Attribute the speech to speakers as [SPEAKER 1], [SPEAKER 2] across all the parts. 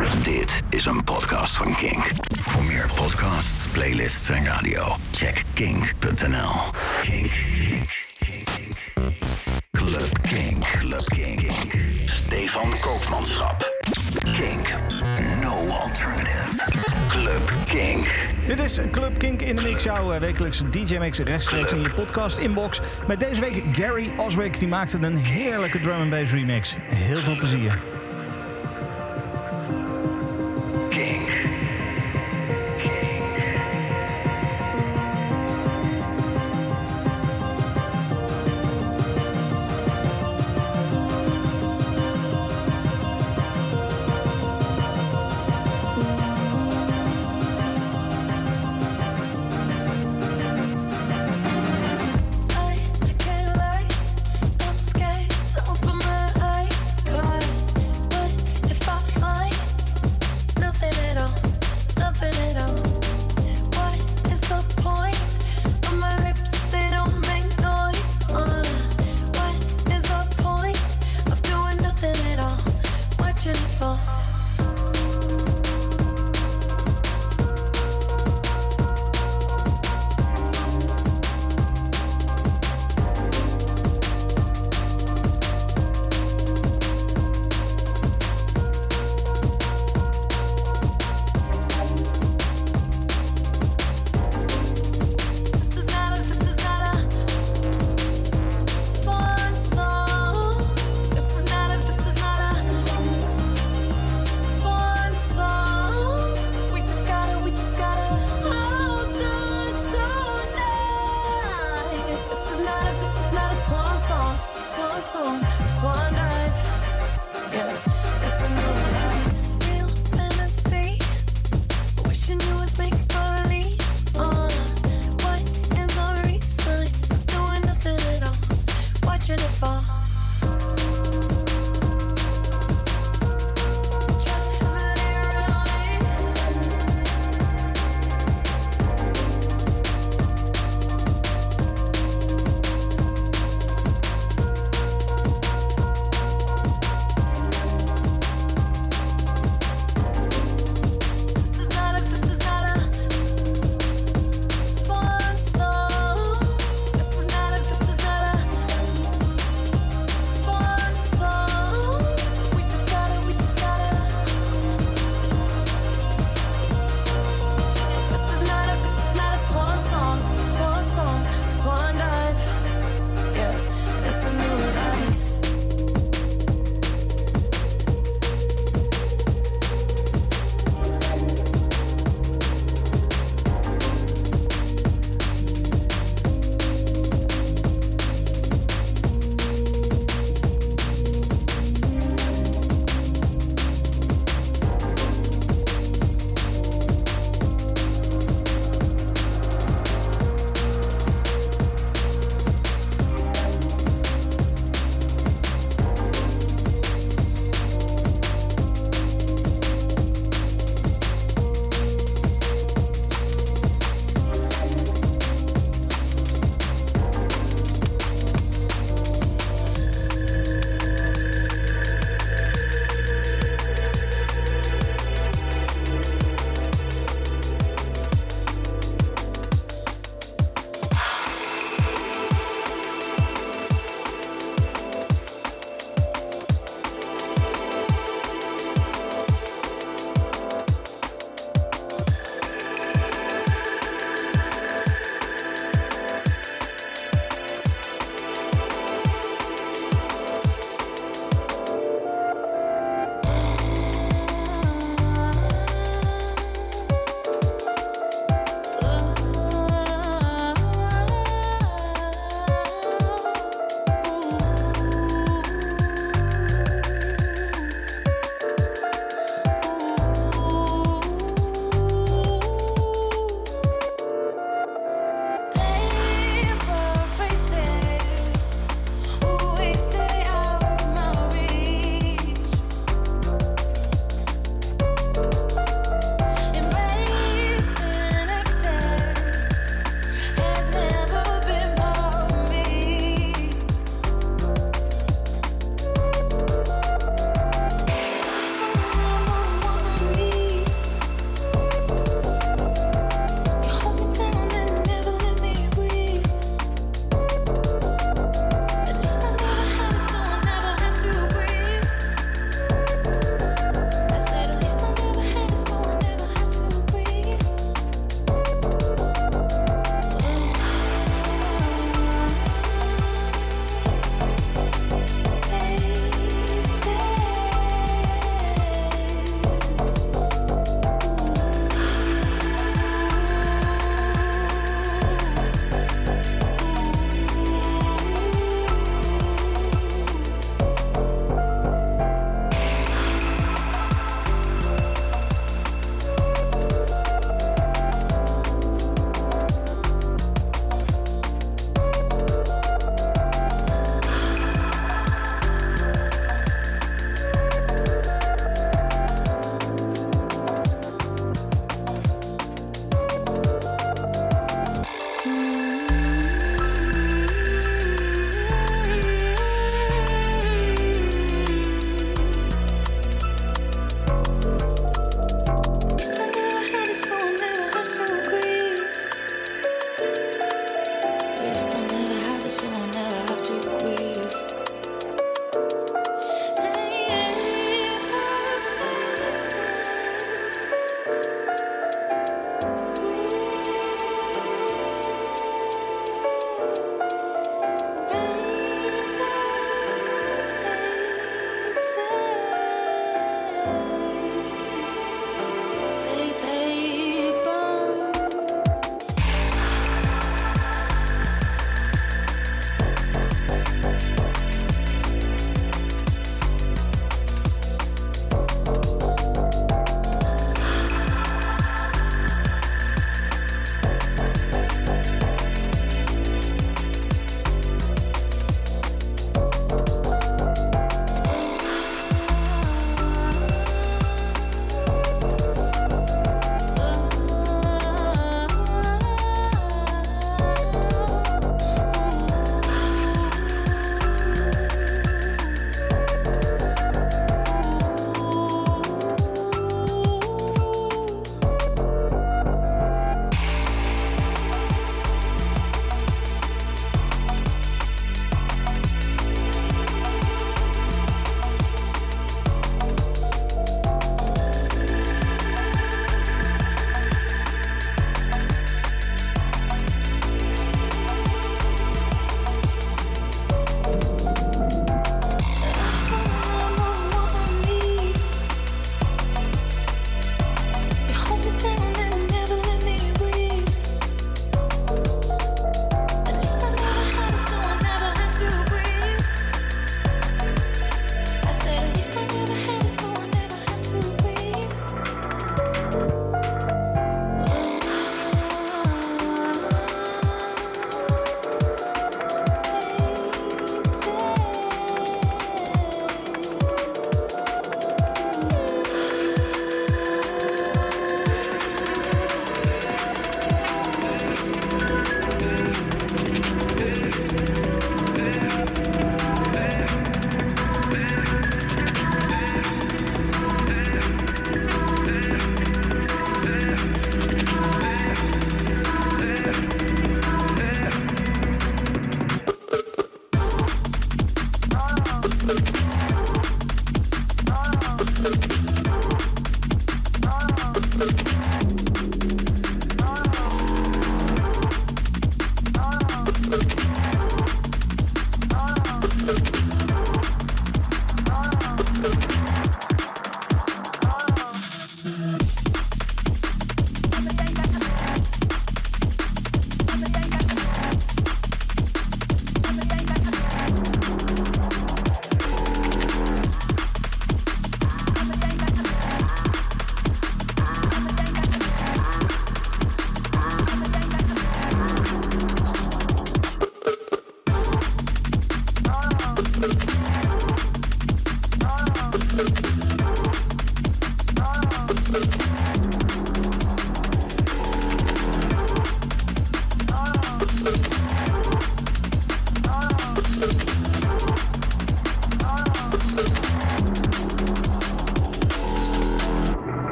[SPEAKER 1] Dit is een podcast van Kink. Voor meer podcasts, playlists en radio, check kink.nl. Kink. Kink. Kink. Club Kink. Club Kink. Stefan Koopmanschap. Kink. No alternative. Club Kink.
[SPEAKER 2] Dit is Club Kink in de Mix, jouw eh, wekelijkse DJ-mix rechtstreeks in je podcast-inbox. Met deze week Gary Oswick, die maakte een heerlijke drum and bass remix. Heel veel plezier.
[SPEAKER 1] Kink.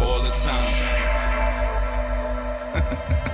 [SPEAKER 3] all the time.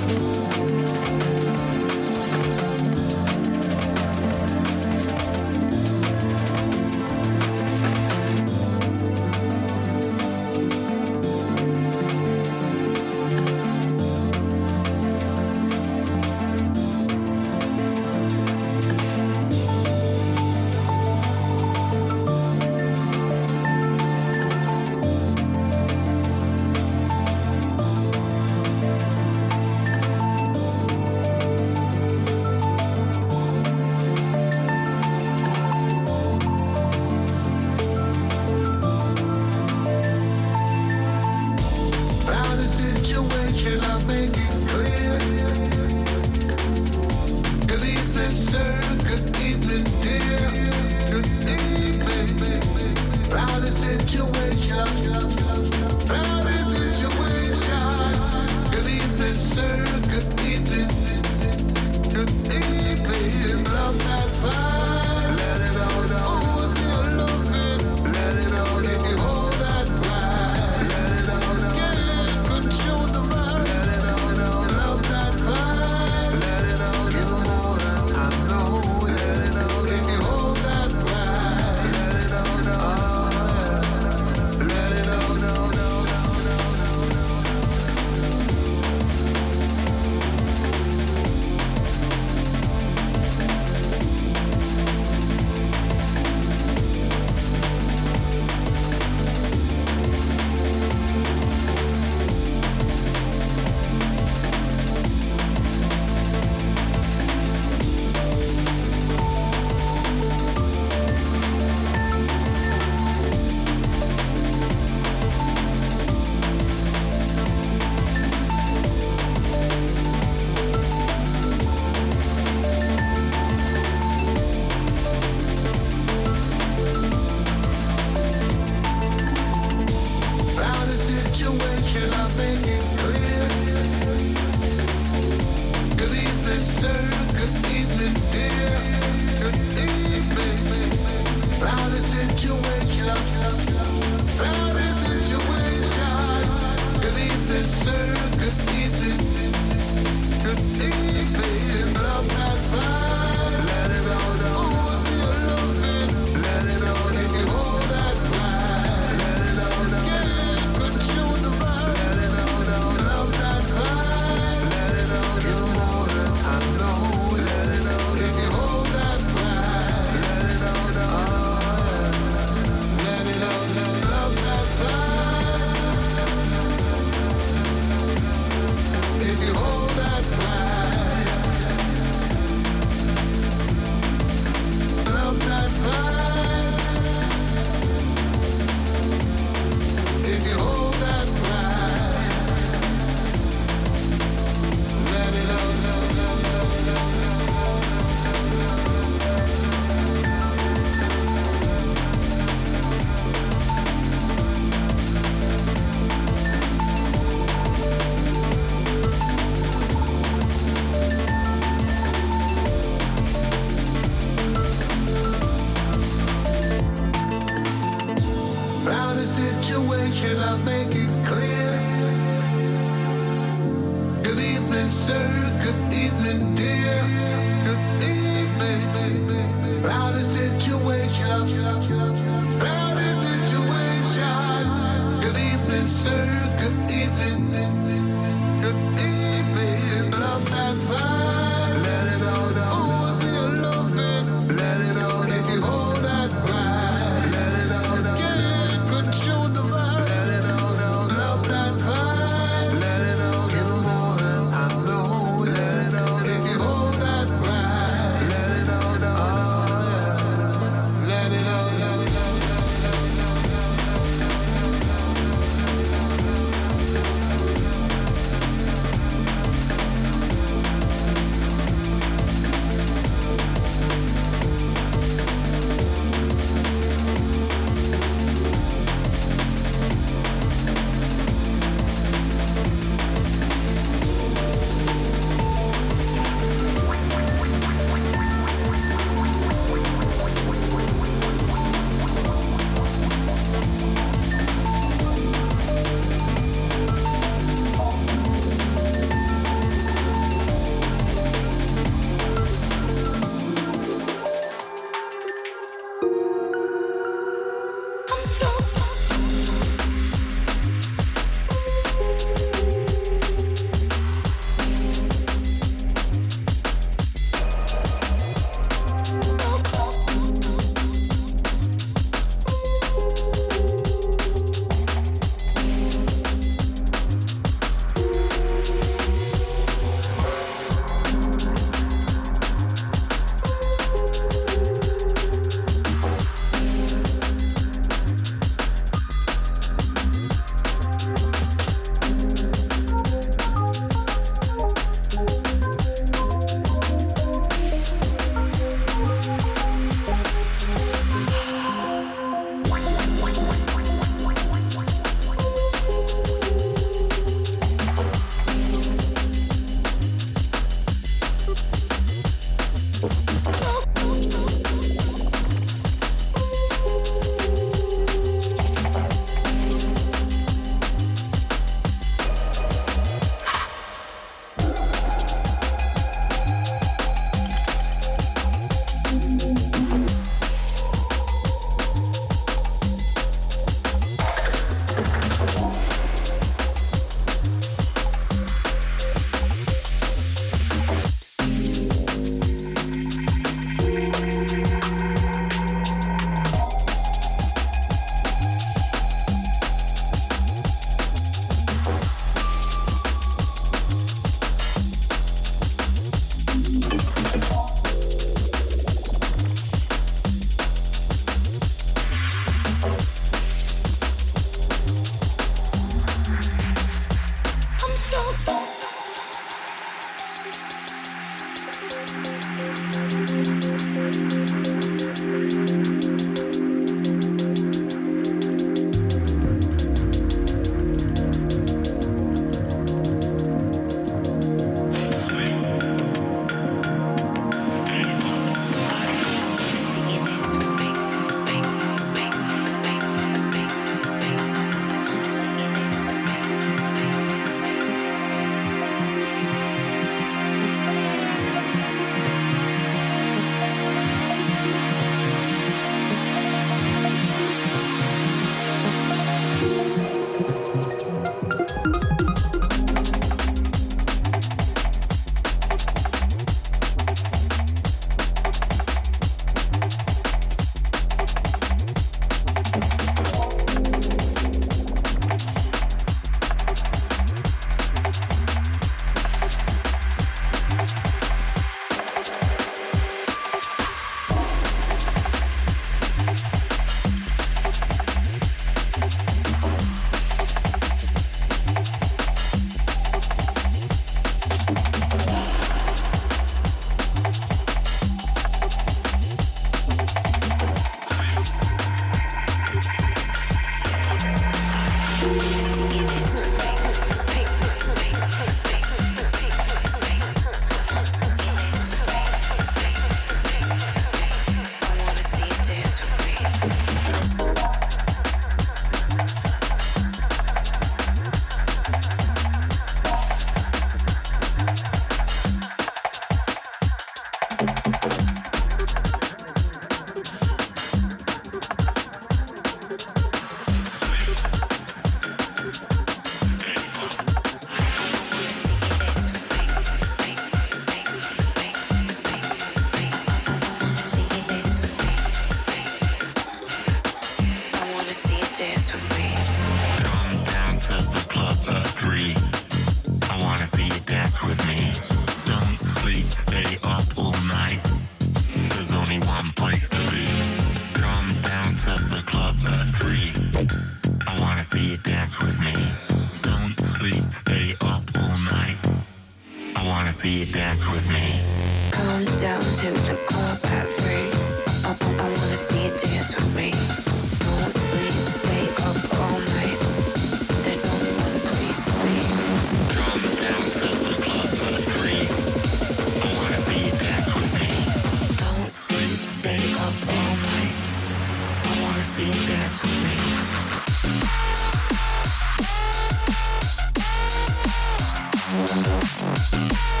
[SPEAKER 1] Bye.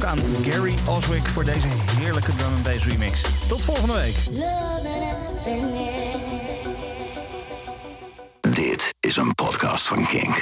[SPEAKER 1] Dank aan Gary Oswick voor deze heerlijke drum and bass remix. Tot volgende week.
[SPEAKER 4] Dit is een podcast van Kink.